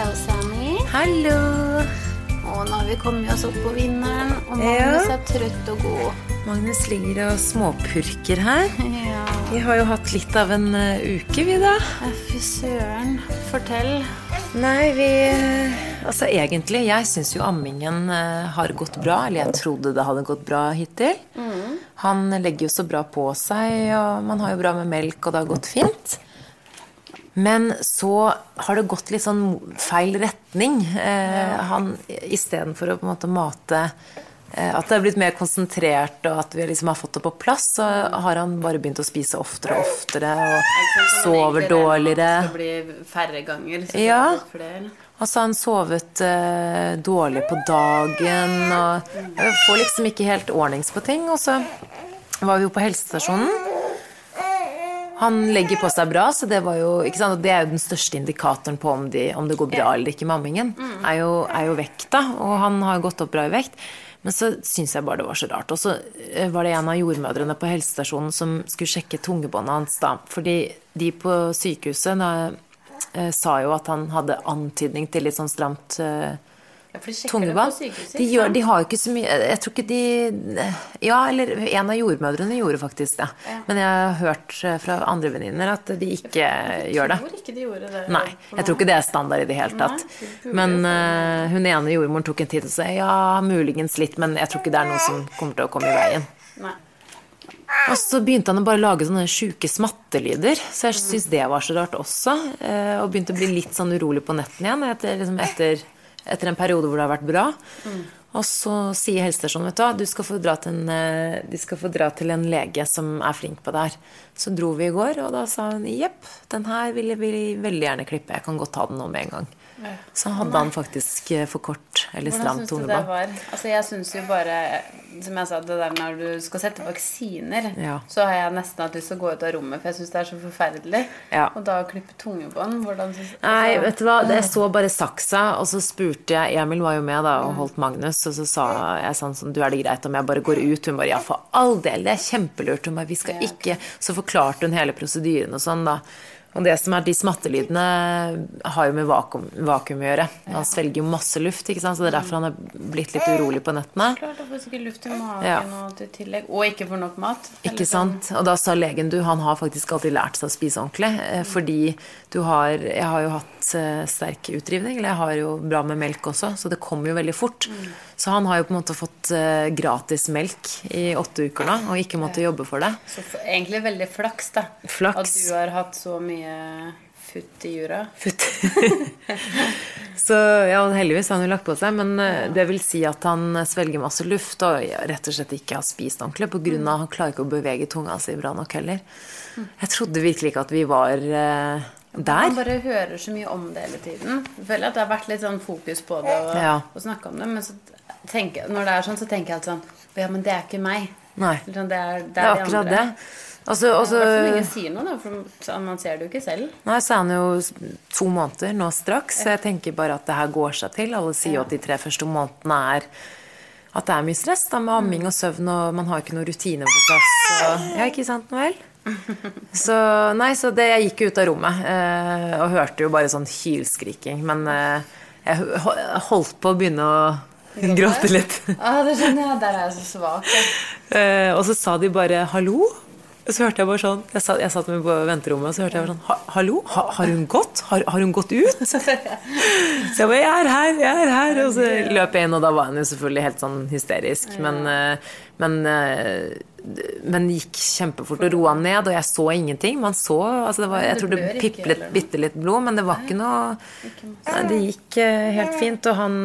Hallo, Sami. Hallo! Og nå har vi kommet oss opp på vinneren, og Ja. Magnus er trøtt og god. Magnus ligger og småpurker her. Ja, Vi har jo hatt litt av en eh, uke, vi da. fy søren. Fortell. Nei, vi Altså egentlig, jeg syns jo ammingen eh, har gått bra. Eller jeg trodde det hadde gått bra hittil. Han legger jo så bra på seg, og man har jo bra med melk, og det har gått fint. Men så har det gått litt sånn feil retning. Eh, han Istedenfor å på en måte mate eh, At det er blitt mer konsentrert, og at vi liksom har fått det på plass, så har han bare begynt å spise oftere og oftere, og sover dårligere. Det blir færre ganger. Ja. Og så har han sovet eh, dårlig på dagen og får liksom ikke helt ordnings på ting. Og så var vi jo på helsestasjonen. Han legger på seg bra, så det var jo? Det er jo den største indikatoren på om, de, om det går bra eller ikke med ammingen. Er, jo, er jo vekta, og han har gått opp bra i vekt. Men så syns jeg bare det var så rart. Og så eh, var det en av jordmødrene på helsestasjonen som skulle sjekke tungebåndet hans da. Fordi de på sykehuset da, eh, sa jo at han hadde antydning til litt sånn stramt eh, Ja, for de sjekker det på sykehuset. De, gjør, de har jo ikke så mye Jeg tror ikke de Ja, eller en av jordmødrene gjorde faktisk det. Men jeg har hørt eh, fra andre venninner at de ikke gjør det. Jeg tror ikke de gjorde det. Nei, jeg tror ikke det er standard i det hele tatt. Nei, Men eh, hun ene jordmoren tok en tid og sa ja, muligens litt, men jeg tror ikke det er noe som kommer til å komme i veien. Nei. Og så begynte han å bare lage sånne sjuke smattelyder, så jeg syntes det var så rart også. eh, Og begynte å bli litt sånn urolig på netten igjen etter, liksom etter, etter en periode hvor det har vært bra. Og så sier helsestasjonen vet du hva, du skal få dra til en, eh, de skal få dra til en lege som er flink på det her. Så dro vi i går, og da sa hun jepp, den her vil jeg veldig gjerne klippe. Jeg kan godt ta den nå med en gang. Så hadde han faktisk eh, for kort eller stramt tungebånd. Altså, jeg syns jo bare Som jeg sa, det der når du skal sette vaksiner, Ja. så har jeg nesten hatt lyst til å gå ut av rommet, for jeg syns det er så forferdelig. Ja. Og da å klippe tungebånd Hvordan syns Nei, altså, vet du hva, jeg så bare saksa, og så spurte jeg Emil var jo med da og holdt Magnus, og så sa jeg sånn sånn Du, er det greit om jeg bare går ut? Hun bare ja, for all del, det er kjempelurt. Hun bare vi skal ikke Så forklarte hun hele prosedyren og sånn, da. Og det som er de smattelydene, har jo med vakuum, vakuum å gjøre. Han svelger jo masse luft, ikke sant, så det er derfor han er blitt litt urolig på nettene. Klart få sikkert luft i magen Ja. og til tillegg. Og ikke får nok mat. Ikke sånn. sant? Og da sa legen du, han har faktisk alltid lært seg å spise ordentlig. eh, Fordi du har Jeg har jo hatt eh, sterk utdrivning, eller jeg har jo bra med melk også, så det kommer jo veldig fort. Så han har jo på en måte fått eh, gratis melk i åtte uker nå, og ikke måttet jobbe for det. Så egentlig veldig flaks, da. Flaks. At du har hatt så mye futt i jura. Futt. så ja, heldigvis har han jo lagt på seg, men eh, det vil si at han svelger masse luft og rett og slett ikke har spist ordentlig på grunn av han klarer ikke å bevege tunga si bra nok heller. Jeg trodde virkelig ikke at vi var eh, Man bare hører så mye om det hele tiden. Jeg føler at det har vært litt sånn fokus på det og, Ja. og om det. Men så tenker, når det er sånn, så tenker jeg alltid sånn Ja, men det er ikke meg. Nei. Sånn, Det er, det Det er er de akkurat andre. det. Altså, altså, ja, ingen sier noe, da, for man ser det jo ikke selv. Nei, så er han jo to måneder nå straks, så jeg tenker bare at det her går seg til. Alle sier jo at de tre første månedene er at det er mye stress da, med amming og søvn, og man har ikke noen rutine på plass. Og, ja, ikke sant, Noel? Så nei, så det, jeg gikk ut av rommet eh, og hørte jo bare sånn hylskriking. Men eh, jeg holdt på å begynne å gråte litt. Ah, det skjønner jeg. Der er jeg så svak. Eh, og så sa de bare 'hallo'. Så hørte jeg bare sånn Jeg satt, jeg satt med på venterommet, og så hørte jeg bare sånn 'Hallo? Ha, har hun gått? Har, har hun gått ut?' Så jeg bare 'Jeg er her, jeg er her'. Og så løp jeg inn, og da var hun jo selvfølgelig helt sånn hysterisk. Men, eh, men, eh, men gikk kjempefort og roa ned, og jeg så ingenting. Man så altså det var, Jeg tror det piplet bitte litt blod, men det var ikke noe Det gikk eh, helt fint, og han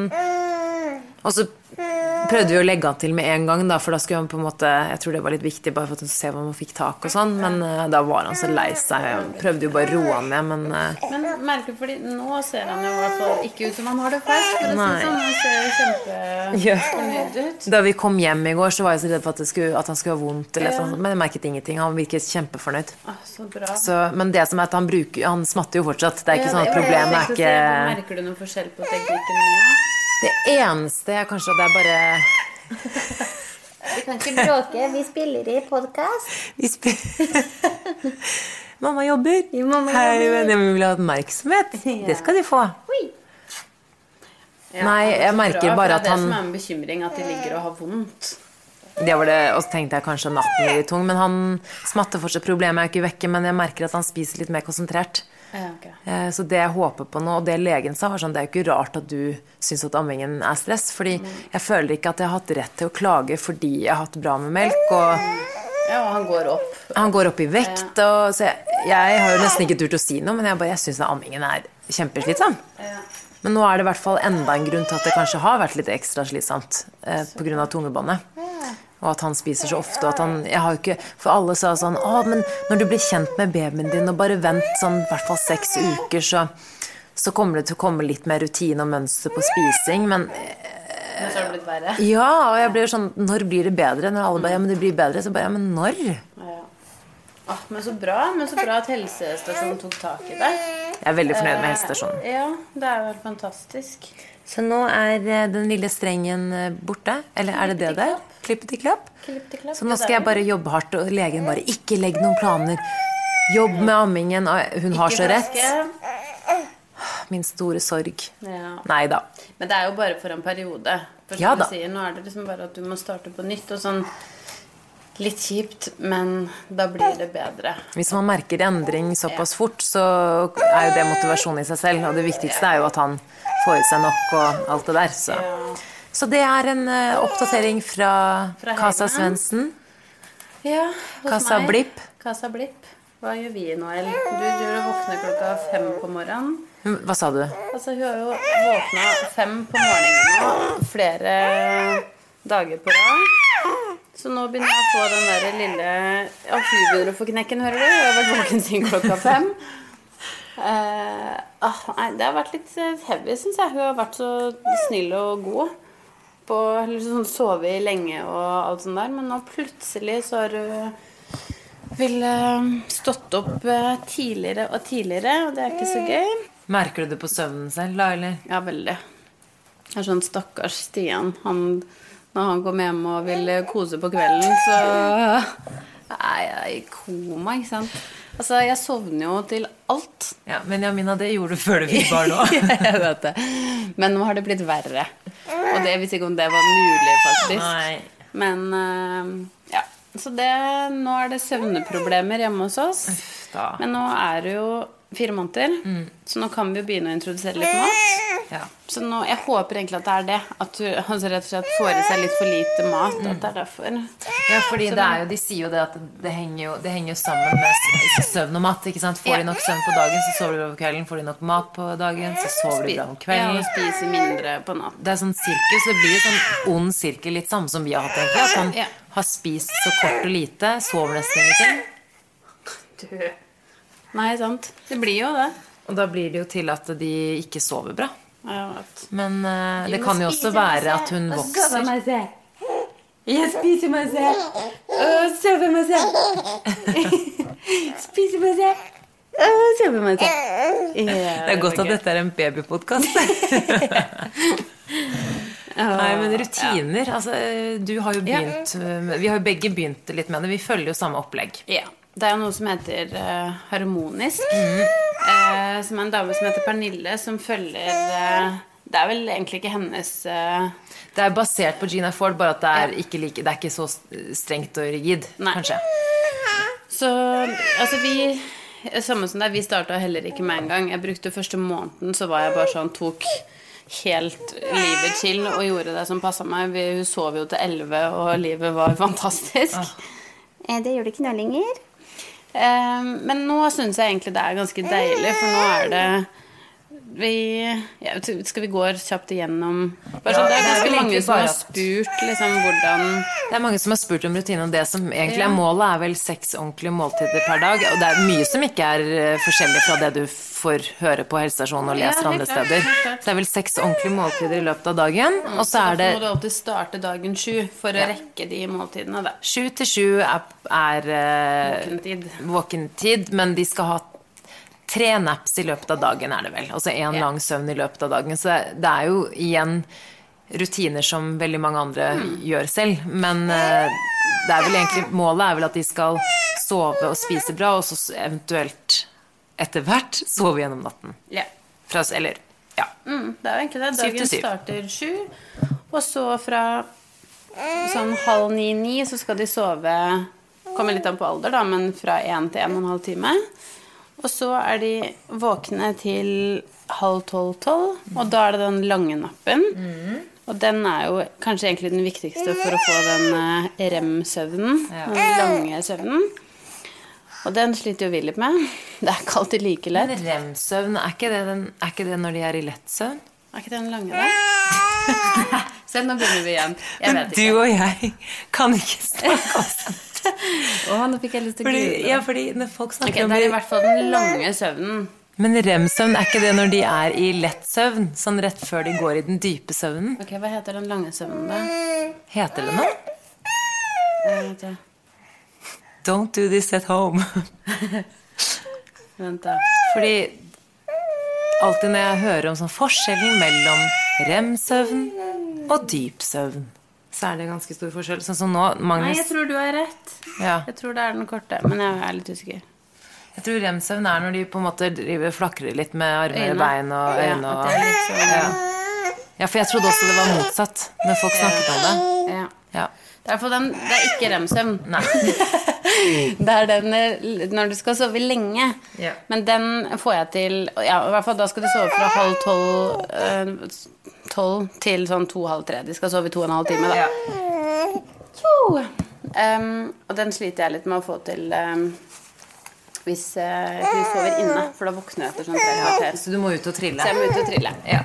og så prøvde vi å legge han til med en gang, da, for da skulle han på en måte Jeg tror det var litt viktig bare for å se om han fikk tak og sånn, men uh, da var han så lei seg. Jeg prøvde jo bare å roe han ned, men uh, Men merkelig, fordi nå ser han jo i hvert fall ikke ut som han har det fælt. For Nei. sånn. Han ser jo kjempefornøyd ut. da vi kom hjem i går, så var jeg så redd for at, det skulle, at han skulle ha vondt, eller sånn, men jeg merket ingenting. Han virket kjempefornøyd. Ah, så bra. Så, men det som er at han bruker Han smatter jo fortsatt. Det er ikke Ja, sånn at problemet er ikke Merker du noen forskjell på teknikken nå? Det eneste er kanskje at det er bare Vi kan ikke bråke. Vi spiller i podkast. Vi spiller Mamma jobber. Ja, mamma Hei, jobber. venner, vi vil ha oppmerksomhet. Det skal de få. Oi. Nei, jeg merker bra, at bare det er han det som er en bekymring, at de ligger og har vondt. Det var det, Og så tenkte jeg kanskje natten blir litt tung. Men han smatter fortsatt. Problemet er jo ikke vekke, men jeg merker at han spiser litt mer konsentrert. Ja, ok. Eh, Så det jeg håper på nå, og det legen sa, var sånn Det er jo ikke rart at du syns at ammingen er stress. Fordi jeg føler ikke at jeg har hatt rett til å klage fordi jeg har hatt bra med melk. Og Ja, og han går opp. han går opp i vekt. Og, så jeg, jeg har jo nesten ikke turt å si noe, men jeg, bare- jeg syns ammingen er kjempeslitsom. Ja. Men nå er det i hvert fall enda en grunn til at det kanskje har vært litt ekstra slitsomt eh, pga. tungebåndet. Og at han spiser så ofte. At han, jeg har jo ikke, for alle sa sånn Å, men når du blir kjent med babyen din, og bare vent sånn i hvert fall seks uker, så, så kommer det til å komme litt mer rutine og mønster på spising. Men så har det blitt verre. ja, og jeg blir sånn Når blir det bedre? Når alle bare Ja, men det blir bedre. Så bare Ja, men når? Ja. Ah, men så bra men så bra at helsestasjonen tok tak i det. Jeg er veldig fornøyd med helsestasjonen. Ja, det er jo helt fantastisk. Så nå er eh, den lille strengen eh, borte. Eller er det det der? Klippet i klapp? Klipp til klapp. Så nå skal jeg bare jobbe hardt, og legen bare Ikke legg noen planer. Jobb med ammingen. Hun har så rett. Min store sorg. Ja. Nei da. Men det er jo bare for en periode. For Ja da. sier, nå er det liksom bare at du må starte på nytt. Og sånn litt kjipt, men da blir det bedre. Hvis man merker endring såpass fort, så er jo det motivasjon i seg selv. Og det viktigste er jo at han får i seg nok og alt det der. Så, så det er en eh, oppdatering fra, Fra Casa Svendsen. Ja, Casa. Blipp. Casa Blipp. Hva gjør vi Noel? Du driver og våkner klokka fem på morgenen. Hm, Hva sa du? Altså, hun har jo våkna fem på morgenen nå, flere dager på rad. Så nå begynner jeg å få den der lille Ja, hun begynner å få knekken, hører du. Hun har vært våken siden klokka fem. Uh, ah, nei, det har vært litt eh, heavy, syns jeg. Hun har vært så snill og god. På, eller sånn, Sovet lenge og alt sånt der. Men nå plutselig så har hun ville stått opp eh, tidligere og tidligere, og det er ikke så gøy. Merker du det på søvnen selv, da, eller? Ja, veldig. Det er sånn stakkars Stian. Han, når han kommer hjem og vil kose på kvelden, så er jeg i koma, ikke sant. Altså, jeg sovner jo til alt. Ja, Men Jamina, det gjorde du før du fikk barn òg. jeg vet det. Men nå har det blitt verre. Og det visste ikke om det var mulig, faktisk. Nei. Men uh, ja. Så det, nå er det søvneproblemer hjemme hos oss. Da. Men nå er det jo fire måneder, så nå kan vi jo begynne å introdusere litt mat. Ja. Så nå, jeg håper egentlig at det er det. At du altså rett og slett får i seg litt for lite mat. At det er derfor. Ja, fordi det er jo, De sier jo det at det henger jo, det henger jo sammen med søvn og mat. ikke sant? Får Ja. de nok søvn på dagen, så sover de bra på kvelden. Får de nok mat på dagen, så sover de bra på Ja, og spiser mindre på natt. Det er sånn sirkus. Det blir jo sånn ond sirkel, litt samme som vi har hatt, egentlig. At han Ja. har spist så kort og lite, sover nesten ingenting. Nei, sant. Det blir jo det. Og da blir det jo til at de ikke sover bra. Men uh, det kan jo også være at hun vokser. Jeg spiser meg selv. Og sover meg selv. Spiser meg selv. Og sover meg selv. Det er godt at dette er en babypodkast. Nei, men rutiner altså, Du har jo begynt Vi har jo begge begynt litt med det. Vi følger jo samme opplegg. Ja. Det er jo noe som heter uh, Harmonisk. Eh, som er en dame som heter Pernille, som følger uh, Det er vel egentlig ikke hennes Det er basert på Gina Ford, bare at det er ikke, like, det er ikke så strengt og rigid, Nei. kanskje. Så altså vi Samme som deg, vi starta heller ikke med en gang. Jeg brukte første måneden, så var jeg bare sånn Tok helt livet chill og gjorde det som passa meg. Vi hun sov jo til elleve, og livet var fantastisk. Ah. Det gjør det ikke nå lenger. Eh, men nå syns jeg egentlig det er ganske deilig, for nå er det vi ja, Skal vi gå kjapt igjennom bare sånn, Det er ganske mange som har spurt liksom hvordan Det er mange som har spurt om rutine, og det som egentlig Ja. er målet, er vel seks ordentlige måltider per dag. Og det er mye som ikke er eh, forskjellig fra det du får høre på helsestasjonen og leser andre steder. Det er vel seks ordentlige måltider i løpet av dagen. Og så er det Så må du alltid starte dagen sju for å rekke de måltidene. Da. sju til sju er, er eh, våkentid, men de skal ha tre naps i løpet av dagen, er det vel. Altså én lang søvn i løpet av dagen. Så det, er jo igjen rutiner som veldig mange andre Mm. gjør selv. Men eh, det er vel egentlig, målet er vel at de skal sove og spise bra, og så eventuelt etter hvert sove gjennom natten. Ja. Fra, eller Ja. Mm, det er jo egentlig det. Dagen starter sju, og så fra sånn halv ni-ni så skal de sove Kommer litt an på alder, da, men fra én til en og en halv time. Og så er de våkne til halv tolv-tolv, og da er det den lange nappen. Og den er jo kanskje egentlig den viktigste for å få den eh, rem-søvnen. Ja. Den lange søvnen. Og den sliter jo vi litt med. Det er ikke alltid like lett. Men rem-søvn, er, ikke det den- er ikke det når de er i lett søvn? Er ikke den lange, da? Se, nå begynner vi igjen. Jeg Men du og jeg kan ikke snakke om Å, nå fikk jeg lyst til å google. ja, fordi når folk snakker om det er i hvert fall den lange søvnen. Men rem-søvn, er ikke det når de er i lett søvn? Sånn rett før de går i den dype søvnen? Ok, Hva heter den lange søvnen, da? Heter det noe? Jeg vet ikke. Don't do this at home. Vent, da. Fordi alltid når jeg hører om sånn forskjellen mellom rem-søvn og dyp søvn, så er det ganske stor forskjell. Sånn som nå, Nei, jeg tror du har rett. ja, Jeg tror det er den korte, men jeg er litt usikker. Jeg tror rem-søvn er når de på en måte driver flakrer litt med armer og bein og øyne og sånn ja. ja, for jeg trodde også det var motsatt når folk snakket om det. ja. Ja. Det er, den, det er ikke rem-søvn. Nei. Det er den eh, når du skal sove lenge. Ja. Men den får jeg til Ja, i hvert fall da skal de sove fra halv tolv eh, Tolv til sånn to-halv tre. De skal sove i to og en halv time, da. Ja. Um, og den sliter jeg litt med å få til um, hvis eh, hun sover inne, for da våkner jeg etter sånn tre kvarter. Så du må ut og trille. Så jeg må ut og trille. Ja.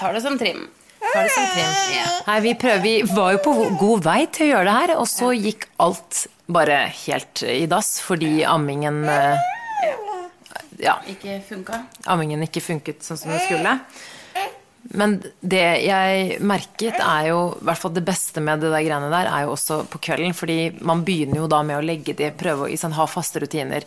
Tar det som trim. Ta det som trim. Ja. Nei, vi, prøver, vi var jo på god vei til å gjøre det her, og så gikk alt bare helt i dass fordi ammingen eh, Ja, Ikke funka. ammingen ikke funket sånn som det skulle. Men det jeg merket, er jo i hvert fall det beste med det der greiene der, er jo også på kvelden. Fordi man begynner jo da med å legge de, prøve å sånn, ha faste rutiner.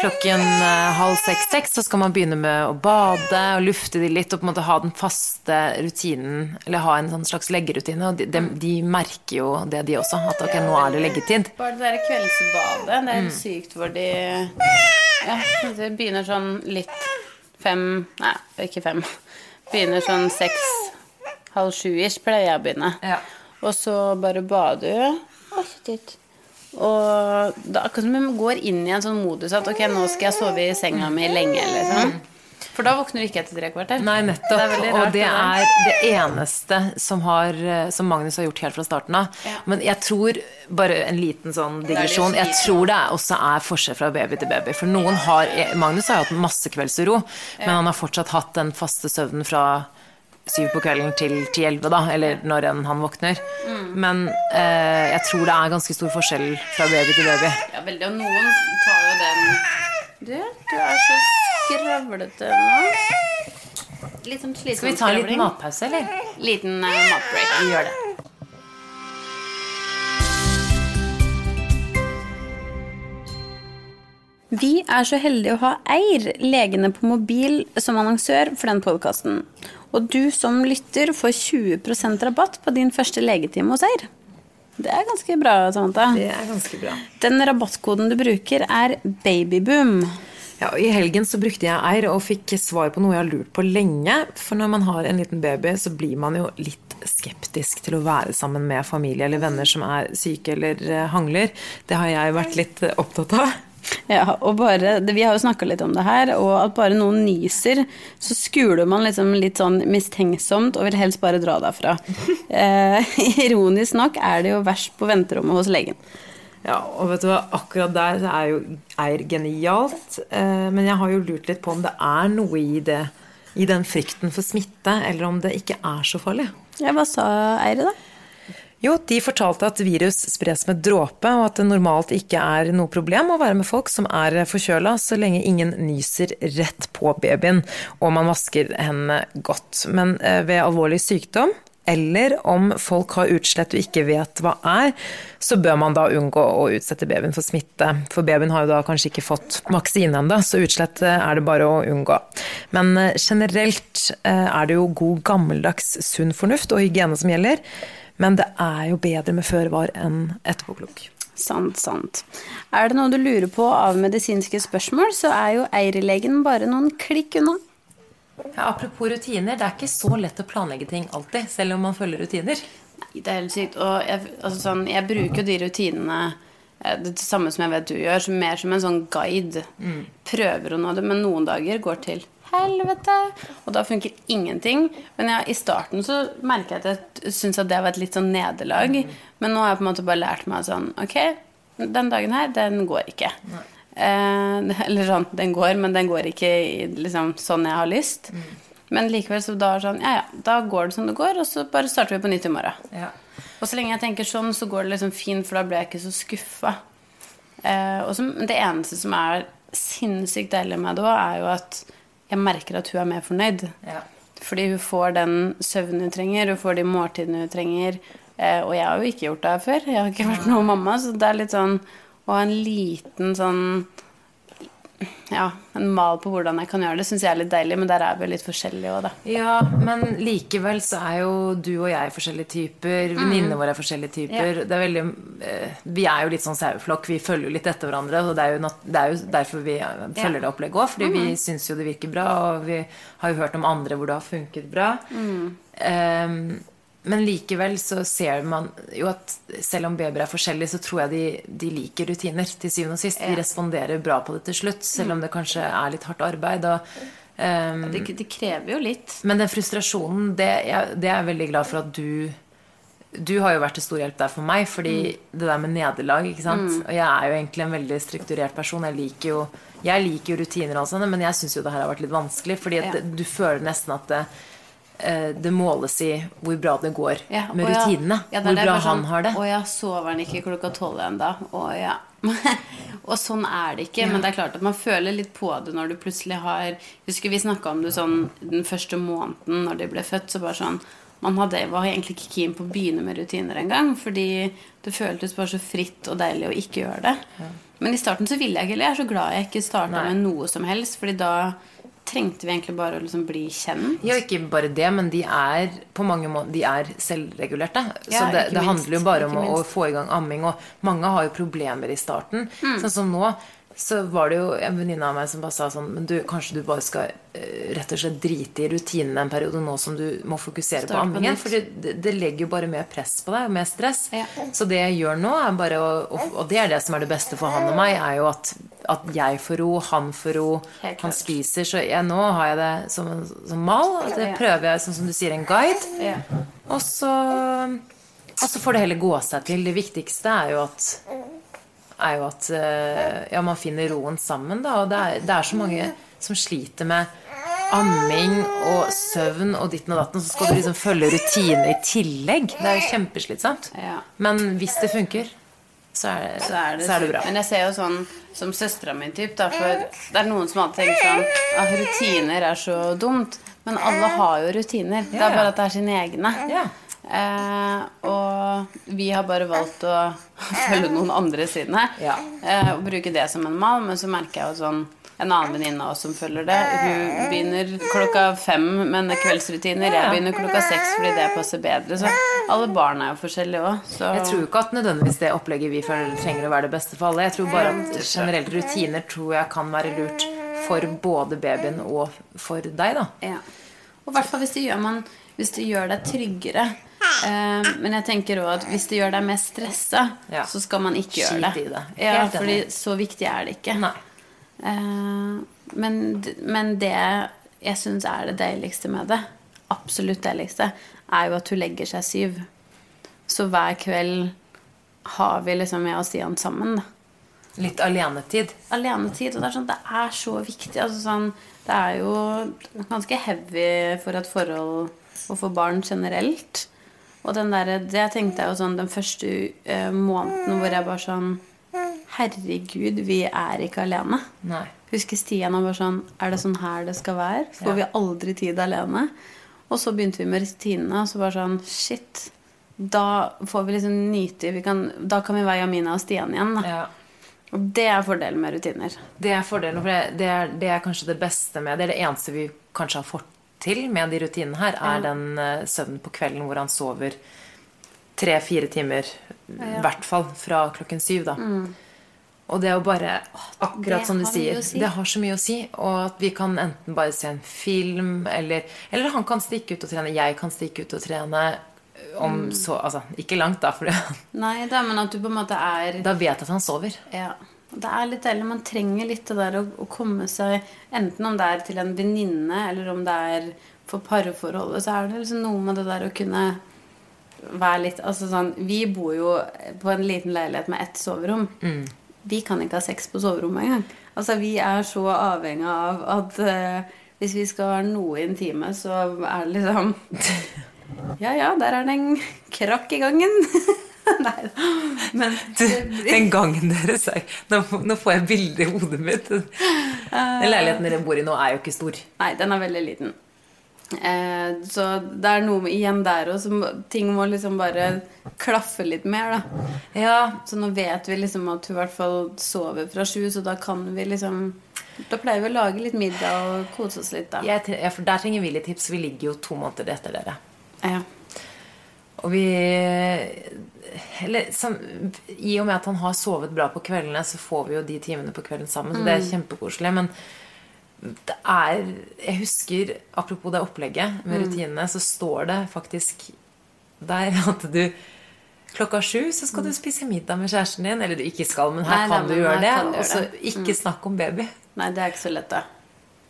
Klokken eh, halv seks-seks så skal man begynne med å bade og lufte de litt, og på en måte ha den faste rutinen, eller ha en sånn slags leggerutine. Og de, de, de merker jo det, de også, at ok, nå er det leggetid. Bare det der kveldsbadet, det er helt sykt hvor de Ja, det begynner sånn litt fem Nei, ikke fem. Begynner sånn seks, halv sju-ish pleier jeg å begynne. Ja. Og så bare bader shit. Og det er akkurat som hun går inn i en sånn modus at ok, nå skal jeg sove i senga mi lenge, liksom. For da våkner du ikke etter tre kvarter. Nei, nettopp. Det og det er det eneste som, har, eh, som Magnus har gjort helt fra starten av. Ja. Men jeg tror, bare en liten sånn digresjon, jeg tror det også er forskjell fra baby til baby. For noen har Magnus har hatt masse kveldsuro, men han har fortsatt hatt den faste søvnen fra syv på kvelden til til elleve, da, eller når enn han våkner. Mm. Men eh, jeg tror det er ganske stor forskjell fra baby til baby. Ja, veldig. Og noen tar jo den Du, du er så skravlete nå. Litt sånn sliten. Skal vi ta en liten matpause, eller? Liten uh, matbreak. Vi gjør det. Vi er så heldige å ha Eir, legene på mobil, som annonsør for den podkasten. Og du som lytter får 20% rabatt på din første legetime hos Eir. Det er ganske bra, Samantha. Det er ganske bra. Den rabattkoden du bruker, er babyboom. Ja, I helgen så brukte jeg Eir og fikk svar på noe jeg har lurt på lenge. For når man har en liten baby, så blir man jo litt skeptisk til å være sammen med familie eller venner som er syke eller eh, hangler. Det har jeg vært litt opptatt av. Ja, og bare, Vi har jo snakka litt om det her, og at bare noen nyser, så skuler man liksom litt sånn mistenksomt og vil helst bare dra derfra. Eh, ironisk nok er det jo verst på venterommet hos legen. Ja, og vet du hva, akkurat der så er jo Eir genialt. Eh, men jeg har jo lurt litt på om det er noe i det, i den frykten for smitte, eller om det ikke er så farlig. Ja, Hva sa Eire, da? Jo, de fortalte at virus spres med dråpe, og at det normalt ikke er noe problem å være med folk som er forkjøla, så lenge ingen nyser rett på babyen, og man vasker hendene godt. Men eh, ved alvorlig sykdom, eller om folk har utslett du ikke vet hva er, så bør man da unngå å utsette babyen for smitte. For babyen har jo da kanskje ikke fått vaksine ennå, så utslett eh, er det bare å unngå. Men eh, generelt er det jo god gammeldags sunn fornuft og hygiene som gjelder. Men det er jo bedre med føre var enn etterpåklok. Sant, sant. Er det noe du lurer på av medisinske spørsmål, så er jo Eirelegen bare noen klikk unna. Ja, apropos rutiner, det er ikke så lett å planlegge ting alltid, selv om man følger rutiner. Nei, det er helt sykt. Og jeg, altså sånn, jeg bruker jo de rutinene eh, det samme som jeg vet du gjør, som mer som en sånn guide. Prøver å nå det, men noen dager går til helvete. Og da funker ingenting. Men ja, i starten så merker jeg at jeg syns at det var et litt sånn nederlag. Men nå har jeg på en måte bare lært meg sånn Ok, den dagen her, den går ikke. Eh, eller sånn, den går, men den går ikke liksom, sånn jeg har lyst. Men likevel så da er sånn Ja, ja, da går det som det går, og så bare starter vi på nytt i morgen. Ja. Og så lenge jeg tenker sånn, så går det liksom fint, for da blir jeg ikke så skuffa. Eh, og så- det eneste som er sinnssykt deilig med det òg, er jo at jeg merker at hun er mer fornøyd. Ja. Fordi hun får den søvnen hun trenger, hun får de måltidene hun trenger. Eh, og jeg har jo ikke gjort det her før. Jeg har ikke vært noen mamma, så det er litt sånn å ha en liten sånn Ja, en mal på hvordan jeg kan gjøre det, syns jeg er litt deilig, men der er vi jo litt forskjellige òg, da. Ja, men likevel så er jo du og jeg forskjellige typer. Venninnene våre er forskjellige typer. Det er veldig, eh, vi er jo litt sånn saueflokk. Vi følger jo litt etter hverandre. Og det er jo, det er jo derfor vi følger følger det opplegget òg. Fordi vi syns jo det virker bra, og vi har jo hørt om andre hvor det har funket bra. Ehm, men likevel så ser man jo at selv om babyer er forskjellige, så tror jeg de, de liker rutiner til syvende og sist. De responderer bra på det til slutt, selv om det kanskje er litt hardt arbeid. Og, um, ja, det, det, krever jo litt. men den frustrasjonen, det, jeg, det er jeg veldig glad for at du Du har jo vært til stor hjelp der for meg, fordi det der med nederlag ikke sant? Og jeg er jo egentlig en veldig strukturert person. Jeg liker jo, jeg liker jo rutiner, og sånn, men jeg syns jo det her har vært litt vanskelig. Fordi at Ja. du føler nesten at det, det måles i hvor bra det går Ja, med å rutinene. Ja, hvor bra sånn, han har det. Å ja, sover han ikke klokka tolv ennå? Å ja. og sånn er det ikke. Men det er klart at man føler litt på det når du plutselig har Husker vi snakka om det sånn den første måneden når de ble født, så bare sånn man hadde, var egentlig ikke keen på å begynne med rutiner engang. Fordi det føltes bare så fritt og deilig å ikke gjøre det. Men i starten så ville jeg ikke Jeg er så glad jeg ikke starta med noe som helst. Fordi da trengte vi egentlig bare å liksom bli kjent. Ja, ikke bare det, men de er på mange måter De er selvregulerte. Så det, det handler jo bare om å, å få i gang amming. Og mange har jo problemer i starten. Mm. Sånn som nå, så var det jo en venninne av meg som bare sa sånn Men du, kanskje du bare skal eh, rett og slett drite i rutinene en periode nå som du må fokusere på Starte på ammingen. For det, det legger jo bare mer press på deg, og mer stress. Ja. Så det jeg gjør nå, er bare å Og, og det er det som er det beste for han og meg, er jo at, at jeg får ro, han får ro, han spiser. Så jeg, nå har jeg det som, en- som mal. At det prøver jeg, sånn som du sier, en guide. Ja. Og så, og så får det heller gå seg til. Det viktigste er jo at er jo at eh, ja, man finner roen sammen. Da. Og det er, det er så mange som sliter med amming og søvn og ditten og datten, så skal du liksom følge rutiner i tillegg. Det er jo kjempeslitsomt. Ja. Men hvis det funker, så er det, så er det, så er det bra. Men jeg ser jo sånn som søstera mi, typ, da, for det er noen som alltid tenker sånn at rutiner er så dumt. Men alle har jo rutiner. Det er bare at det er sine egne. Eh, og vi har bare valgt å følge noen andre sine Ja. eh, og bruke det som en mal. Men så merker jeg jo sånn en annen venninne av oss som følger det. Hun begynner klokka fem med kveldsrutiner. Jeg begynner klokka seks fordi det passer bedre. Så alle barn er jo forskjellige òg. Jeg tror ikke at nødvendigvis det opplegget vi føler trenger å være det beste for alle. Jeg tror bare at generelle rutiner tror jeg kan være lurt for både babyen og for deg, da. Ja. Og i hvert fall hvis det gjør, man, hvis det gjør deg tryggere. Eh, men jeg tenker også at hvis det gjør deg mer stressa, Ja. så skal man ikke gjøre det. Det. Ja, fordi så viktig er det ikke. Eh, men, men det jeg syns er det deiligste med det, absolutt deiligste, er jo at hun legger seg syv. Så hver kveld har vi liksom jeg og Stian sammen. da Litt alenetid. alenetid. Og det er sånn, det er så viktig. Altså sånn, det er jo ganske heavy for et forhold og for barn generelt. Og den der, det tenkte jeg jo sånn den første uh, måneden hvor jeg bare sånn Herregud, vi er ikke alene. Nei. Husker Stian og var sånn Er det sånn her det skal være? Får Ja. vi aldri tid alene? Og så begynte vi med rutinene, og så bare sånn Shit. Da får vi liksom nyte vi kan, Da kan vi være Jamina og Stian igjen. Da. Ja. Og det er fordelen med rutiner. Det er fordelen, for det, det, er, det er kanskje det beste med Det er det eneste vi kanskje har fått til med de rutinene her, er den uh, søvnen på kvelden hvor han sover tre-fire timer, i hvert fall fra klokken syv, da. Og det å bare å, Akkurat som du sier. si. Det har så mye å si. Og at vi kan enten bare se en film, eller Eller han kan stikke ut og trene. Jeg kan stikke ut og trene. Om Mm. så Altså, ikke langt, da, Fordi, Nei, da, men at du på en måte er da vet jeg at han sover. Ja. Det er litt deilig. Man trenger litt det der å, å komme seg Enten om det er til en venninne, eller om det er for parforholdet, så er det liksom noe med det der å kunne være litt Altså sånn Vi bor jo på en liten leilighet med ett soverom. Vi kan ikke ha sex på soverommet engang. Altså, vi er så avhengig av at uh, hvis vi skal være noe intime, så er det liksom Ja, ja, der er det en krakk i gangen. Nei da. Men Du, den gangen dere sa nå, nå får jeg bilde i hodet mitt. Den leiligheten dere bor i nå, er jo ikke stor. Nei, den er veldig liten. Eh, så det er noe igjen der òg som ting må liksom bare klaffe litt mer, da. Ja, Så nå vet vi liksom at hun i hvert fall sover fra sju, så da kan vi liksom Da pleier vi å lage litt middag og kose oss litt, da. jeg, ja, for der trenger vi litt tips. Vi ligger jo to måneder etter dere. Ja. Og vi eller, som, I og med at han har sovet bra på kveldene, så får vi jo de timene på kvelden sammen. Så det er kjempekoselig. Men det er Jeg husker, apropos det opplegget med rutinene, så står det faktisk der at du Klokka sju så skal du spise middag med kjæresten din. Eller du ikke skal, men her Nei, kan du men gjøre her det. kan du Og så det. ikke snakk om baby. Nei, det er ikke så lett, da.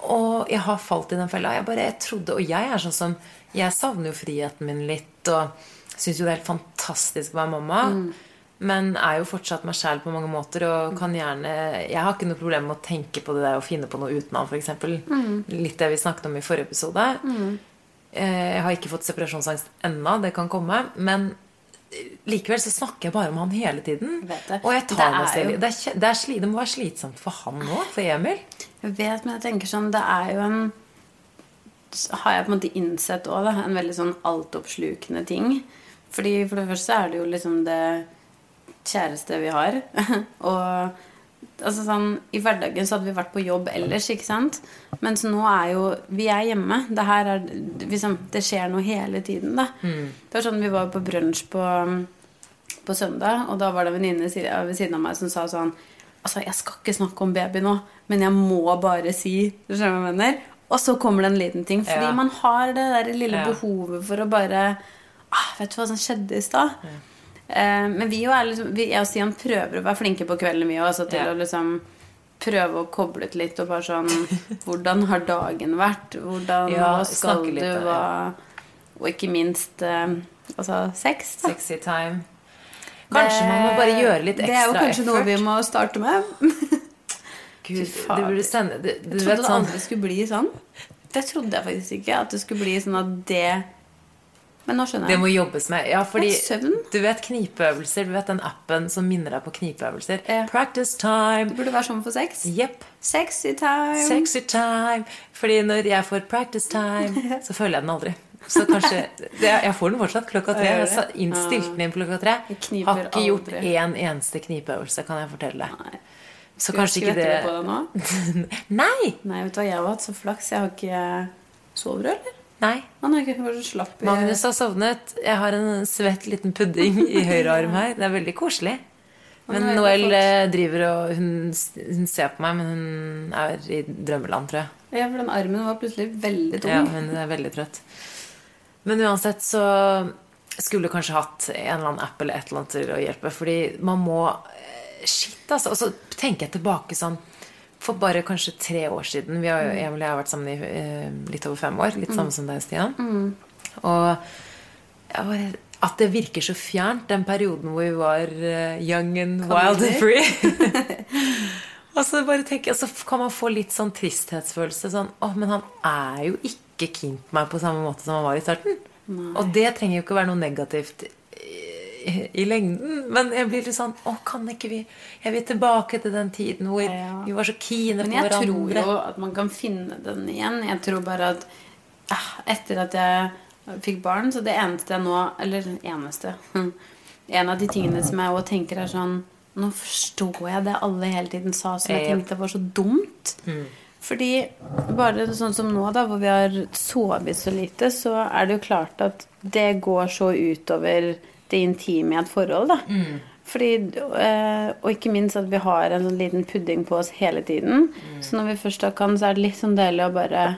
Og jeg har falt i den fella. Jeg bare jeg trodde, Og jeg er sånn som Jeg savner jo friheten min litt, og syns jo det er helt fantastisk å være mamma. Men er jo fortsatt meg sjæl på mange måter, og kan gjerne Jeg har ikke noe problem med å tenke på det der å finne på noe uten han, Mm. Litt det vi snakket om i forrige episode. Mm. Jeg har ikke fått separasjonsangst ennå, det kan komme. Men likevel så snakker jeg bare om han hele tiden. Og jeg Det tar meg selv jo- det, er det, er det må være slitsomt for han òg, for Emil. Jeg vet, men jeg tenker sånn Det er jo en Har jeg på en måte innsett òg, da. En veldig sånn altoppslukende ting. Fordi For det første er det jo liksom det kjæreste vi har. og altså sånn I hverdagen så hadde vi vært på jobb ellers, ikke sant? Mens nå er jo Vi er hjemme. Det her er liksom Det skjer noe hele tiden, da. Det var sånn Vi var på brunsj på på søndag, og da var det en venninne ved siden av meg som sa sånn Altså, jeg skal ikke snakke om baby nå, men jeg må bare si Du skjønner hva jeg mener? Og så kommer det en liten ting. Fordi Ja. man har det der lille Ja. behovet for å bare ah, Vet du hva som skjedde i stad? Eh, men vi jo er liksom vi, Jeg og Stian prøver å være flinke på kvelden, vi òg. Altså til Ja. å liksom prøve å koble ut litt og bare sånn Hvordan har dagen vært? Hvordan Ja, skal snakke litt, du? Hva Og ikke minst eh, altså sex. da. Sexy time. Kanskje man må bare gjøre litt ekstra effort. Det er jo kanskje noe vi må starte med. Gud, du burde sende du, du Jeg vet trodde det sånn aldri skulle bli sånn. Det trodde jeg faktisk ikke. At det skulle bli sånn at det Men nå skjønner jeg. Det må jobbes med. Ja, fordi du vet knipeøvelser. Du vet den appen som minner deg på knipeøvelser. Ja. Practice Det time. burde være sånn for sex. Yep. Sexy time. Sexy time. Fordi når jeg får practice time, så føler jeg den aldri. Så kanskje det, Jeg får den fortsatt klokka tre. Jeg har innstilt den inn på klokka tre. Har ikke gjort aldri. én eneste knipeøvelse, kan jeg fortelle deg. Nei. Så kanskje ikke du på det det nå? Nei! Nei, vet du hva, jeg har hatt så flaks. Jeg har ikke Sover du, eller? Nei. Han har ikke vært så slapp i Magnus har sovnet. Jeg har en svett liten pudding i høyre arm her. Det er veldig koselig. Men Men Noel eh, driver og hun, hun ser på meg, men hun er i drømmeland, tror jeg. Ja, for den armen var plutselig veldig tung. Ja, hun er veldig trøtt. Men uansett så skulle du kanskje hatt en eller annen app eller et eller annet til å hjelpe. Fordi man må eh, Shit, altså. Og så tenker jeg tilbake sånn For bare kanskje tre år siden Vi har jo, Emil og jeg har vært sammen i eh, litt over fem år. Litt samme som deg, Stian. Og jeg bare, at det virker så fjernt, den perioden hvor vi var eh, young and wild and free. og så bare tenker så kan man få litt sånn tristhetsfølelse. Sånn, Å, men han er jo ikke keen på meg på samme måte som han var i starten. Og det trenger jo ikke være noe negativt i, lengden. Men jeg blir litt sånn Å, kan ikke vi Jeg vil tilbake til den tiden hvor Ja. vi var så Men på jeg tror jo at man kan finne den igjen. Jeg tror bare at ah, etter at jeg fikk barn, så det eneste jeg nå Eller eneste En av de tingene som jeg også tenker, er sånn Nå forstår jeg det alle hele tiden sa som jeg tenkte var så dumt. Fordi bare sånn som nå, da, hvor vi har sovet så lite, så er det jo klart at det går så utover det intime i et forhold, da. Fordi, eh, og ikke minst at vi har en sånn liten pudding på oss hele tiden. Så når vi først da kan, så er det litt sånn deilig å bare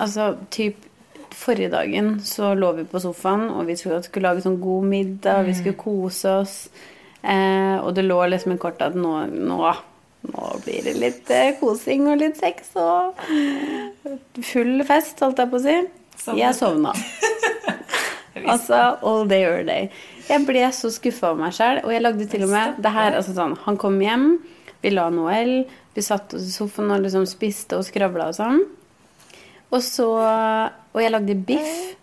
Altså typ Forrige dagen så lå vi på sofaen, og vi skulle, skulle lage sånn god middag, vi skulle kose oss. Eh, og det lå liksom i kortet at nå, nå, nå blir det litt eh, kosing og litt sex og full fest, holdt jeg på å si. Jeg sovna. altså all day or day. Jeg ble så skuffa over meg sjøl, og jeg lagde til og med det her altså sånn, Han kom hjem, vi la Noel, vi satt oss i sofaen og liksom spiste og skravla og sånn. Og så Og jeg lagde biff.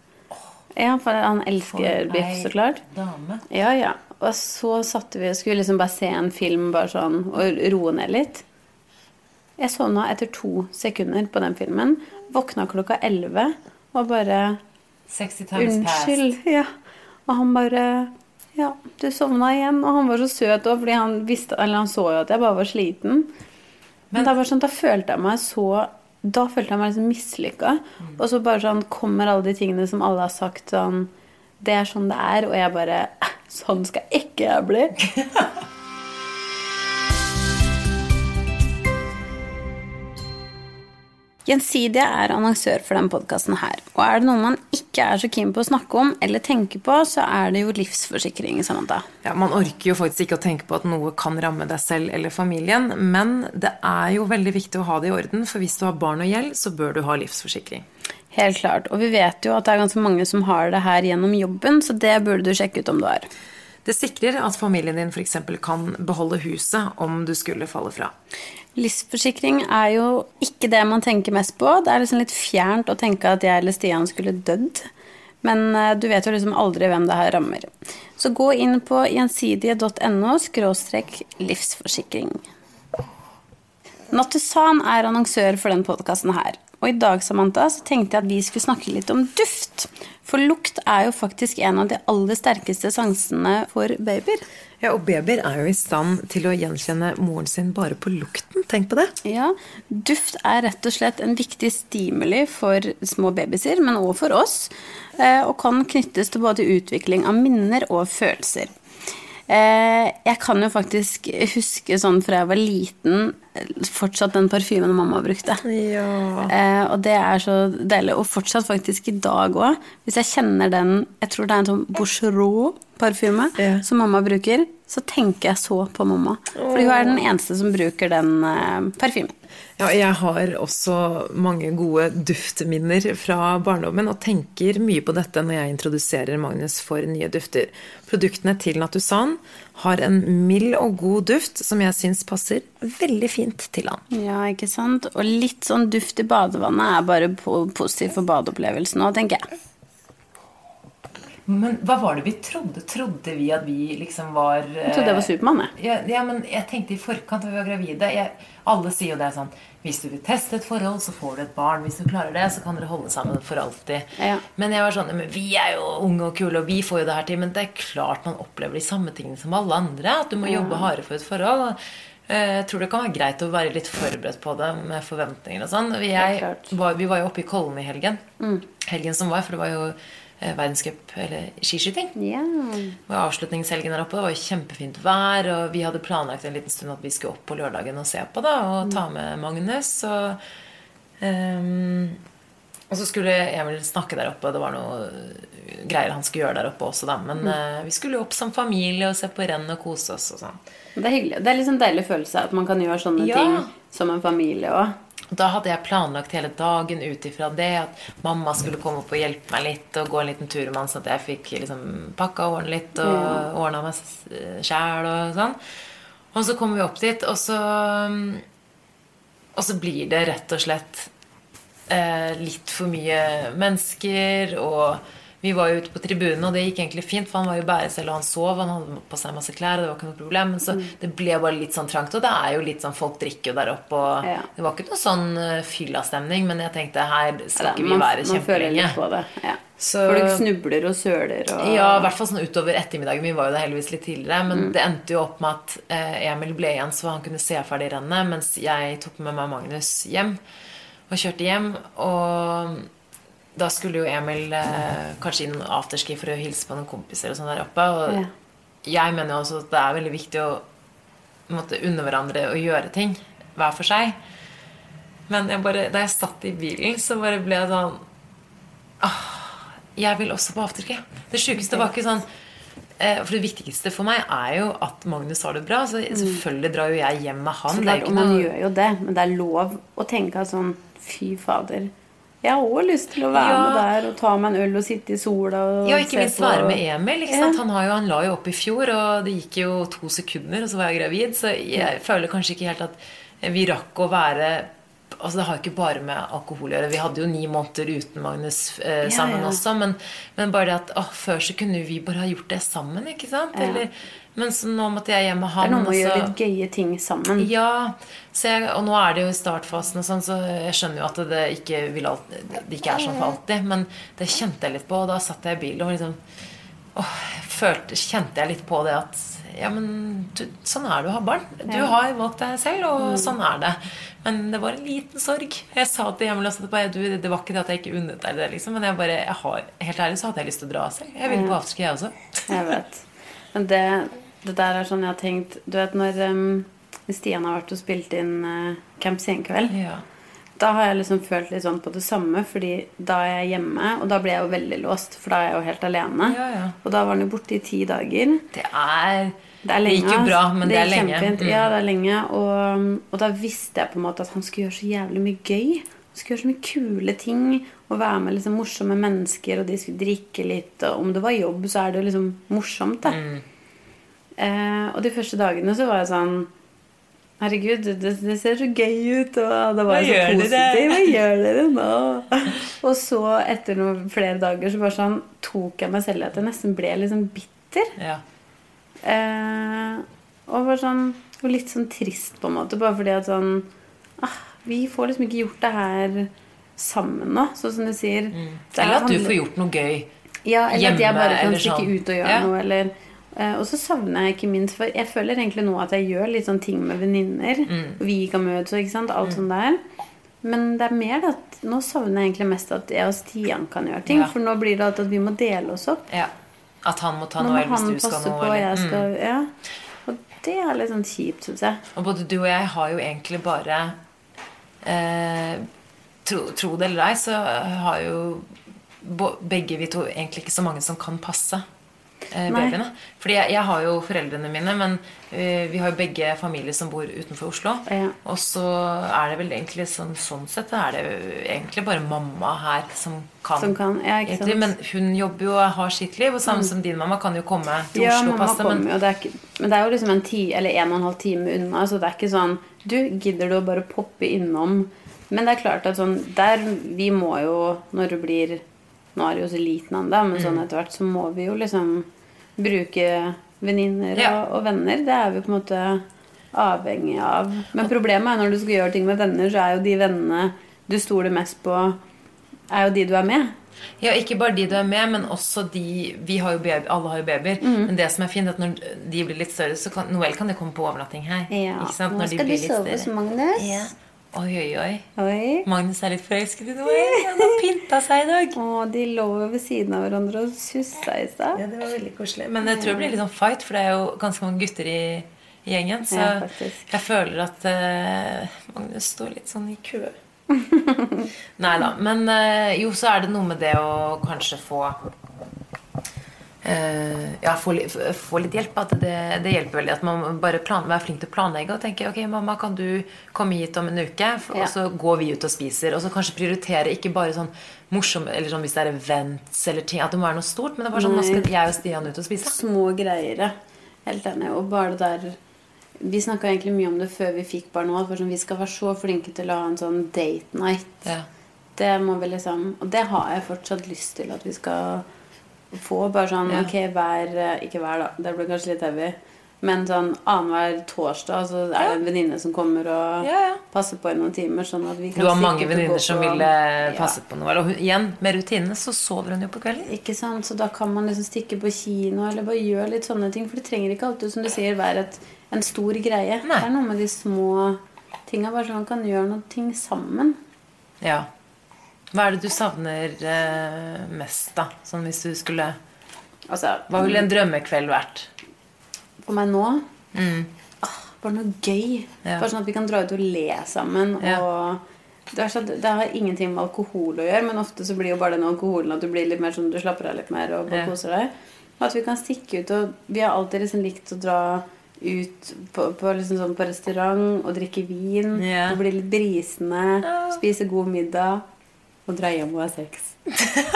Ja, for han elsker biff, så klart. Dame. Ja, ja. Og så satte vi og skulle liksom bare se en film bare sånn, og roe ned litt. Jeg sovna etter to sekunder på den filmen. Våkna klokka elleve og bare 60 times past. Unnskyld. Ja. Og han bare Ja, du sovna igjen. Og han var så søt òg, fordi han visste Eller han så jo at jeg bare var sliten. Men, da var sånn, da følte jeg meg så Da følte jeg meg liksom mislykka. Og så bare sånn kommer alle de tingene som alle har sagt sånn Det er sånn det er, og jeg bare "Eh, Sånn skal ikke jeg bli. Gjensidige er annonsør for denne podkasten her. Og er det noe man ikke er så keen på å snakke om eller tenke på, så er det jo livsforsikring. Samantha. Ja, Man orker jo faktisk ikke å tenke på at noe kan ramme deg selv eller familien, men det er jo veldig viktig å ha det i orden, for hvis du har barn og gjeld, så bør du ha livsforsikring. Helt klart. Og vi vet jo at det er ganske mange som har det her gjennom jobben, så det burde du sjekke ut om du har. Det sikrer at familien din f.eks. kan beholde huset om du skulle falle fra. Livsforsikring er jo ikke det man tenker mest på. Det er liksom litt fjernt å tenke at jeg eller Stian skulle dødd. Men eh, du vet jo liksom aldri hvem det her rammer. Så gå inn på gjensidige.no skråstrek livsforsikring. Nattusan er annonsør for den podkasten her. Og i dag Samantha, så tenkte jeg at vi skulle snakke litt om duft. For lukt er jo faktisk en av de aller sterkeste sansene for babyer. Ja, Og babyer er jo i stand til å gjenkjenne moren sin bare på lukten. Tenk på det. Ja, Duft er rett og slett en viktig stimuli for små babyer, men også for oss. eh, Og kan knyttes til både utvikling av minner og følelser. Eh, Jeg kan jo faktisk huske sånn fra jeg var liten, eh, fortsatt den parfymen mamma brukte. Ja. og det er så deilig. Og fortsatt faktisk i dag òg. Hvis jeg kjenner den Jeg tror det er en sånn Bouchereau-parfyme Ja. som mamma bruker, så tenker jeg så på mamma. Fordi hun er den eneste som bruker den eh, parfymen. Ja, jeg har også mange gode duftminner fra barndommen og tenker mye på dette når jeg introduserer Magnus for nye dufter. Produktene til Natusan har en mild og god duft som jeg syns passer veldig fint til han. Ja, ikke sant? Og litt sånn duft i badevannet er bare po- positivt for badeopplevelsen òg, tenker jeg. Men hva var det vi trodde? Trodde vi at vi liksom var Jeg trodde det var Supermann, jeg. Ja, ja, men jeg tenkte i forkant da vi var gravide jeg, Alle sier jo det sånn Hvis du vil teste et forhold, så får du et barn. Hvis du klarer det, så kan dere holde sammen for alltid. Ja. Men jeg var sånn Men vi er jo unge og kule, og vi får jo det her til. Men det er klart man opplever de samme tingene som alle andre. At du må jobbe hardere for et forhold. eh, Jeg tror det kan være greit å være litt forberedt på det med forventninger og sånn. Vi, jeg, var, vi var jo oppe i Kollen i helgen. Helgen som var, for det var jo eh, verdenscup eller skiskyting. Yeah. Og avslutningshelgen der oppe. Det var jo kjempefint vær. Og vi hadde planlagt en liten stund at vi skulle opp på lørdagen og se på da, Og ta med Magnus. Og, um, og så skulle Emil snakke der oppe. Det var noe greier han skulle gjøre der oppe også, da. Men eh, vi skulle jo opp som familie og se på renn og kose oss og sånn. Det er hyggelig. Det er sånn deilig følelse at man kan gjøre sånne Ja. ting som en familie òg. Da hadde jeg planlagt hele dagen ut ifra det. At mamma skulle komme opp og hjelpe meg litt og gå en liten tur med han, sånn at jeg fikk liksom pakka og ordna litt og Ja. ordna meg sjæl og sånn. Og så kommer vi opp dit, og så Og så blir det rett og slett eh, litt for mye mennesker, og vi var jo ute på tribunen, og det gikk egentlig fint, for han var jo bæresel, og han sov, han hadde på seg masse klær, og det var ikke noe problem, men så det ble bare litt sånn trangt, og det er jo litt sånn, folk drikker jo der oppe, og Ja. det var ikke noe sånn uh, fylla-stemning, men jeg tenkte, her skal ikke vi være kjempelenge. Ja. Så- Folk snubler og søler og Ja, i hvert fall sånn utover ettermiddagen. Vi var jo der heldigvis litt tidligere. Men det endte jo opp med at eh, Emil ble igjen så han kunne se ferdig rennet, mens jeg tok med meg Magnus hjem og kjørte hjem. Og da skulle jo Emil eh, kanskje innom afterski for å hilse på noen kompiser og sånn der oppe. Og Ja. jeg mener jo også at det er veldig viktig å måtte unne hverandre å gjøre ting hver for seg. Men jeg bare, da jeg satt i bilen, så bare ble jeg sånn ah, Jeg vil også på afterski. Det sjukeste var ikke sånn eh, For det viktigste for meg er jo at Magnus har det bra. Så selvfølgelig drar jo jeg hjem med han. Så Det er jo ikke noe... man gjør jo det, men det er lov å tenke sånn Fy fader. Jeg har òg lyst til å være Ja. med der og ta meg en øl og sitte i sola og Ja, ikke minst være med Emil. Ja. Han, har jo, han la jo opp i fjor, og det gikk jo to sekunder, og så var jeg gravid. Så jeg føler kanskje ikke helt at vi rakk å være Altså Det har ikke bare med alkohol å gjøre. Vi hadde jo ni måneder uten Magnus eh, sammen ja. også. Men, men bare det at å, før så kunne vi bare ha gjort det sammen. ikke sant? Ja. Eller, men så nå måtte jeg hjem med Det er noe med å gjøre litt gøye ting sammen. ja, så jeg, og nå er det jo i startfasen, og sånn, så jeg skjønner jo at det ikke, vil alt, det ikke er sånn for alltid. Men det kjente jeg litt på, og da satt jeg i bilen og liksom åh, følte, Kjente jeg litt på det at ja, men du, sånn er det å ha barn. Du Ja. har valgt deg selv, og sånn er det. Men det var en liten sorg. Jeg sa til også at du, det var ikke det at jeg ikke unnet deg det, liksom, men jeg bare, jeg har, helt ærlig så hadde jeg lyst til å dra selv. Jeg ville på afterski, jeg også. Jeg vet. Men det, det der er sånn jeg har tenkt Du vet når um, Stian har vært og spilt inn uh, Camp Senkveld, Ja. Da har jeg liksom følt litt sånn på det samme, fordi da er jeg hjemme, og da ble jeg jo veldig låst, for da er jeg jo helt alene. Ja, ja. Og da var han jo borte i ti dager. Det er Det er lenge. gikk jo bra, men det er lenge. Mm. Ja, det er lenge. Og, og da visste jeg på en måte at han skulle gjøre så jævlig mye gøy. Han skulle gjøre så mye kule ting. Og være med liksom morsomme mennesker, og de skulle drikke litt. Og om det var jobb, så er det jo liksom morsomt, da. Mm. Eh, og de første dagene så var jeg sånn Herregud, det, det ser så gøy ut, og det var Hva så dere? Hva gjør dere nå? Og så, etter noen flere dager, så bare sånn tok jeg meg selv i at jeg nesten ble liksom bitter. Ja. Eh, og var sånn og litt sånn trist, på en måte. Bare fordi at sånn ah, Vi får liksom ikke gjort det her sammen nå, sånn som du sier. Mm. Eller at du får gjort noe gøy. ja, eller at jeg bare kan stikke sånn. ut og gjøre Ja. noe. Eller, og så savner jeg ikke minst For jeg føler egentlig nå at jeg gjør litt sånn ting med venninner. Mm. Vi kan møtes og ikke sant, alt sånt der. Men det er mer at nå savner jeg egentlig mest at jeg og Stian kan gjøre ting. Ja. For nå blir det at vi må dele oss opp. Ja. At han må ta noe, eller hvis du skal noe. på, eller- jeg Mm. Ja. Og det er litt sånn kjipt, syns jeg. Og både du og jeg har jo egentlig bare eh, tro, tro det eller ei, så har jo begge vi to egentlig ikke så mange som kan passe eh. Babyene. Fordi jeg, jeg har jo foreldrene mine, men eh, vi har jo begge familier som bor utenfor Oslo. Ja. Og så er det vel egentlig sånn, sånn sett er det egentlig bare mamma her som kan. Som kan, ja, egentlig, men hun jobber jo og har sitt liv, og samme som din mamma kan jo komme til Ja, Oslo og passe. kommer Men jo. Det er ikke, men det er jo liksom en ti eller en og en halv time unna, så det er ikke sånn Du, gidder du å bare poppe innom? Men det er klart at sånn Der Vi må jo, når du blir Nå er du jo så liten ennå, men Mm. sånn etter hvert så må vi jo liksom bruke venninner Ja. og, og venner. Det er vi på en måte avhengig av. Men problemet er når du skal gjøre ting med venner, så er jo de vennene du stoler mest på, er jo de du er med. Ja, ikke bare de du er med, men også de Vi har jo baby, alle har jo babyer. Mm. Men det som er fint, er at når de blir litt større, så kan Noel kan det komme på overnatting her. ikke sant? Nå Når de skal du blir sove hos. Magnus. Ja. Oi, oi, oi. Oi. Magnus er litt forelsket i noe. Han har pynta seg i dag. Å, de lå ved siden av hverandre og sussa i stad. Ja, det var veldig koselig. Men jeg tror det blir litt sånn fight, for det er jo ganske mange gutter i, gjengen. Så Ja, jeg føler at uh, Magnus står litt sånn i kø. Nei da. Men uh, jo, så er det noe med det å kanskje få ja, få, få litt hjelp. At det, det hjelper veldig at man bare plan, være flink til å planlegge og tenke ok, mamma, kan du komme hit om en uke? F- Ja. Og så går vi ut og spiser. Og så kanskje prioritere ikke bare sånn morsom Eller sånn hvis det er events eller ting. At det må være noe stort. Men det er bare sånn, nå skal jeg og Stian ut og spise. små greier. Helt enig. Og bare det der Vi snakka egentlig mye om det før vi fikk barn òg. Sånn, vi skal være så flinke til å ha en sånn date night. Ja. Det må vi liksom Og det har jeg fortsatt lyst til at vi skal få. Bare sånn Ja. ok, hver eh, Ikke hver, da. Det blir kanskje litt heavy. Men sånn annenhver torsdag så er det en venninne som kommer og Ja, ja. passer på i noen timer. Sånn at vi kan Du har mange venninner som ville ville passet på noe. Og igjen, med rutinene så sover hun jo på kvelden. Ikke sant? Så da kan man liksom stikke på kino eller bare gjøre litt sånne ting. For det trenger ikke alltid, som du sier, være et, en stor greie. Nei. Det er noe med de små tinga. Bare så man kan gjøre noe ting sammen. Ja. Hva er det du savner eh, mest, da? Sånn hvis du skulle Altså, Hva ville en drømmekveld vært? for meg nå ah, Bare noe gøy. Mm. Ja. Bare sånn at vi kan dra ut og le sammen. Ja. Og det, sånn, det har ingenting med alkohol å gjøre, men ofte så blir jo bare den alkoholen at du blir litt mer sånn, du slapper av litt mer og bare Ja. koser deg. Og at vi kan stikke ut og Vi har alltid liksom likt å dra ut på, på, liksom sånn på restaurant og drikke vin. Ja. Og bli litt brisende. Spise god middag. Og dreie om å ha sex.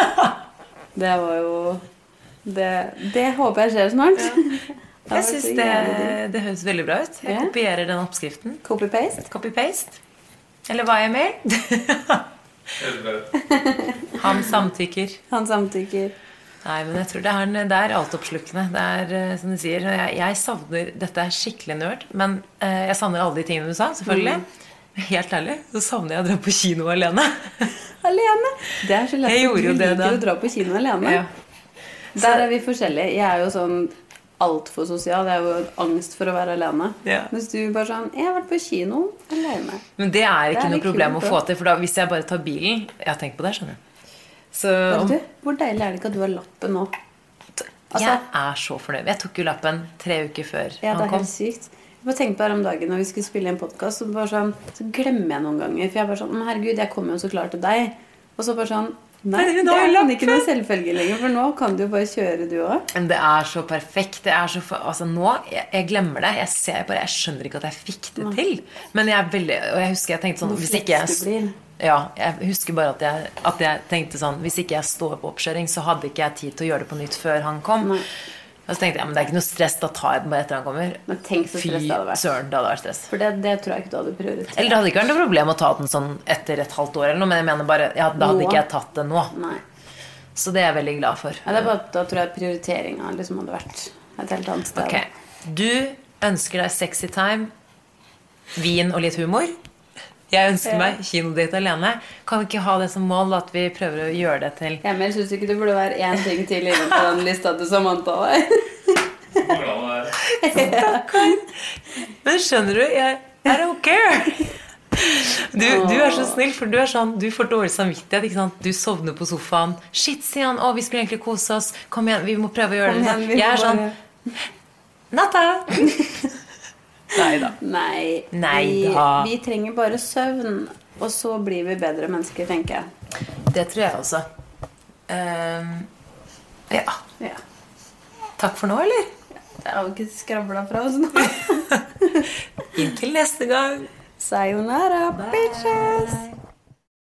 det var jo det, det håper jeg skjer snart. Ja. Jeg syns det, det høres veldig bra ut. Jeg Ja. kopierer den oppskriften. Copy-paste. Copy-paste. Eller hva jeg mer? Han samtykker. Han samtykker. Nei, men jeg tror det er, det er altoppslukende. Det er eh, som du sier. Jeg, jeg savner Dette er skikkelig nerd, men eh, jeg savner alle de tingene du sa, selvfølgelig. Mm. Helt ærlig så savner jeg å dra på kino alene. Alene. Det er så lett Jeg at du liker da. å dra på kino alene. Ja. Der er vi forskjellige. Jeg er jo sånn altfor sosial. Jeg har jo angst for å være alene. Ja. Mens du bare sånn Jeg har vært på kino alene. Men det er ikke Det er noe problem å få til, for da, hvis jeg bare tar bilen Jeg har tenkt på det, skjønner. Så du, Hvor deilig er det ikke at du har lappen nå? Altså, jeg er så fornøyd. Jeg tok jo lappen tre uker før Ja, det er helt sykt. Jeg bare tenkte på her om dagen når vi skulle spille en podkast, så, sånn, så glemmer jeg noen ganger. For jeg bare sånn «Men Herregud, jeg kommer jo så klart til deg. Og så bare sånn Nei, det er jo ikke noe selvfølge lenger, for nå kan du jo bare kjøre, du òg. Men det er så perfekt. Det er så, for- altså nå, jeg, jeg glemmer det. Jeg ser bare, jeg skjønner ikke at jeg fikk det til. Men jeg er veldig Og jeg husker jeg tenkte sånn Hvis ikke jeg. Ja, jeg husker bare at jeg, at jeg tenkte sånn Hvis ikke jeg står på oppkjøring, så hadde ikke jeg tid til å gjøre det på nytt før han kom. Nei. Og så tenkte jeg men det er ikke noe stress, da tar jeg den bare etter han kommer. Men tenk så Fy stress det hadde vært. søren, det hadde vært stress. For det, det tror jeg ikke du hadde prioritert. Eller det hadde ikke vært noe problem å ta den sånn etter et halvt år, eller noe, men jeg mener bare ja, da hadde Nå. ikke jeg tatt det nå. Nei. Så det er jeg veldig glad for. Ja, det er bare at Da tror jeg prioriteringa liksom hadde vært et helt annet sted. Ok, Du ønsker deg sexy time, vin og litt humor. Jeg ønsker Ja. meg kinodate alene. Kan vi ikke ha det som mål at vi prøver å gjøre det til Jeg syns ikke det burde være én ting til inne på den lista til Samantha? der? Men skjønner du, jeg I don't care. Du, du er så snill, for du er sånn Du får dårlig samvittighet. ikke sant? Du sovner på sofaen. 'Shit, sier han. Å, vi skulle egentlig kose oss. Kom igjen, vi må prøve å gjøre Kom det.' igjen, jeg er sånn Natta! Nei da. Nei. Nei vi, da. vi trenger bare søvn, og så blir vi bedre mennesker, tenker jeg. Det tror jeg også. Ehm, ja. Ja. Takk for nå, eller? Det har jo ikke skravla fra oss nå. Inntil neste gang. Sayonara, bitches!